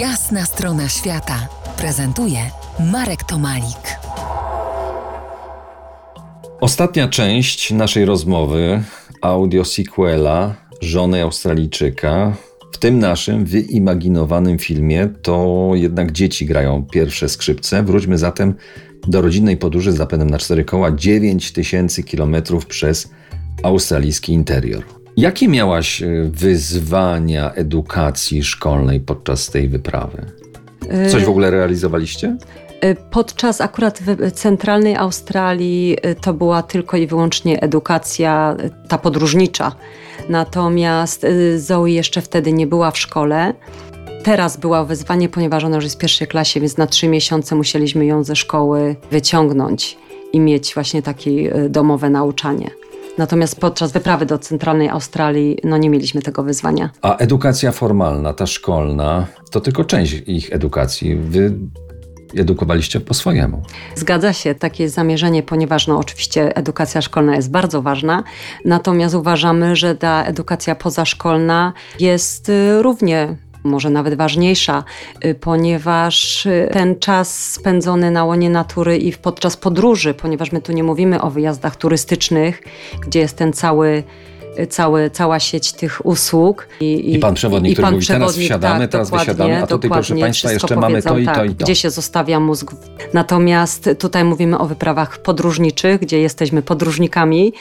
Jasna strona świata prezentuje Marek Tomalik. Ostatnia część naszej rozmowy, audio sequela żony Australijczyka. W tym naszym wyimaginowanym filmie to jednak dzieci grają pierwsze skrzypce. Wróćmy zatem do rodzinnej podróży z zapędem na cztery koła 9000 kilometrów przez australijski interior. Jakie miałaś e, wyzwania edukacji szkolnej podczas tej wyprawy? Coś w ogóle realizowaliście? E, podczas akurat w centralnej Australii e, to była tylko i wyłącznie edukacja ta podróżnicza. Natomiast Zoe jeszcze wtedy nie była w szkole. Teraz była wyzwanie, ponieważ ona już jest w pierwszej klasie, więc na trzy miesiące musieliśmy ją ze szkoły wyciągnąć i mieć właśnie takie domowe nauczanie. Natomiast podczas wyprawy do centralnej Australii no nie mieliśmy tego wyzwania. A edukacja formalna, ta szkolna, to tylko część ich edukacji. Wy edukowaliście po swojemu. Zgadza się, takie jest zamierzenie, ponieważ no, oczywiście edukacja szkolna jest bardzo ważna, natomiast uważamy, że ta edukacja pozaszkolna jest y, równie może nawet ważniejsza, y, ponieważ y, ten czas spędzony na łonie natury i podczas podróży, ponieważ my tu nie mówimy o wyjazdach turystycznych, gdzie jest ten cały cały, cała sieć tych usług. I, I pan przewodnik, i który pan mówi, teraz wsiadamy, tak, teraz wysiadamy, a tutaj proszę Państwa jeszcze mamy to i tak, to i to. Gdzie się zostawia mózg. Natomiast tutaj mówimy o wyprawach podróżniczych, gdzie jesteśmy podróżnikami,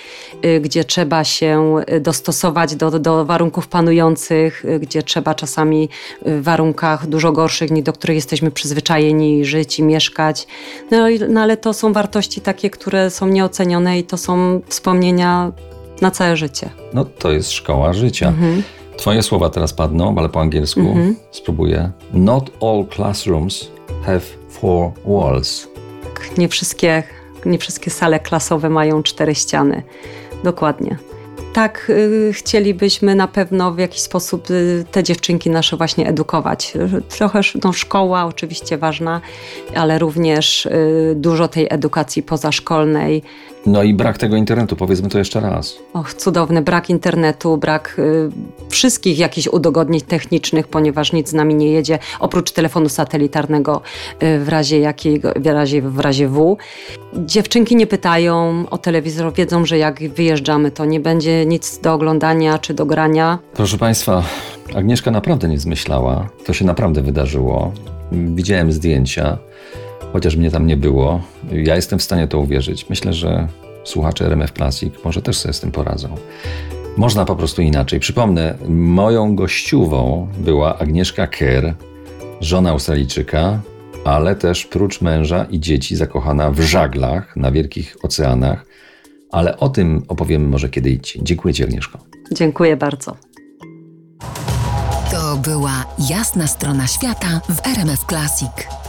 y, gdzie trzeba się dostosować do, do warunków panujących, y, gdzie trzeba czasami w warunkach dużo gorszych, do których jesteśmy przyzwyczajeni żyć i mieszkać. No, no ale to są wartości takie, które są nieocenione i to są wspomnienia na całe życie. No to jest szkoła życia. Mhm. Twoje słowa teraz padną, ale po angielsku mhm. spróbuję. Not all classrooms have four walls. Nie wszystkie, nie wszystkie sale klasowe mają cztery ściany. Dokładnie tak y, chcielibyśmy na pewno w jakiś sposób y, te dziewczynki nasze właśnie edukować. Trochę no, szkoła oczywiście ważna, ale również y, dużo tej edukacji pozaszkolnej. No i brak tego internetu, powiedzmy to jeszcze raz. Och, cudowny brak internetu, brak y, wszystkich jakichś udogodnień technicznych, ponieważ nic z nami nie jedzie, oprócz telefonu satelitarnego y, w razie jakiego, w razie, w razie W. Dziewczynki nie pytają o telewizor, wiedzą, że jak wyjeżdżamy, to nie będzie nic do oglądania czy do grania. Proszę Państwa, Agnieszka naprawdę nie zmyślała. To się naprawdę wydarzyło. Widziałem zdjęcia, chociaż mnie tam nie było. Ja jestem w stanie to uwierzyć. Myślę, że słuchacze RMF Classic może też sobie z tym poradzą. Można po prostu inaczej. Przypomnę, moją gościową była Agnieszka Kerr, żona Australijczyka, ale też prócz męża i dzieci zakochana w żaglach na wielkich oceanach. Ale o tym opowiemy może kiedy indziej. Dziękuję Ci, Agnieszko. Dziękuję bardzo. To była jasna strona świata w RMF Classic.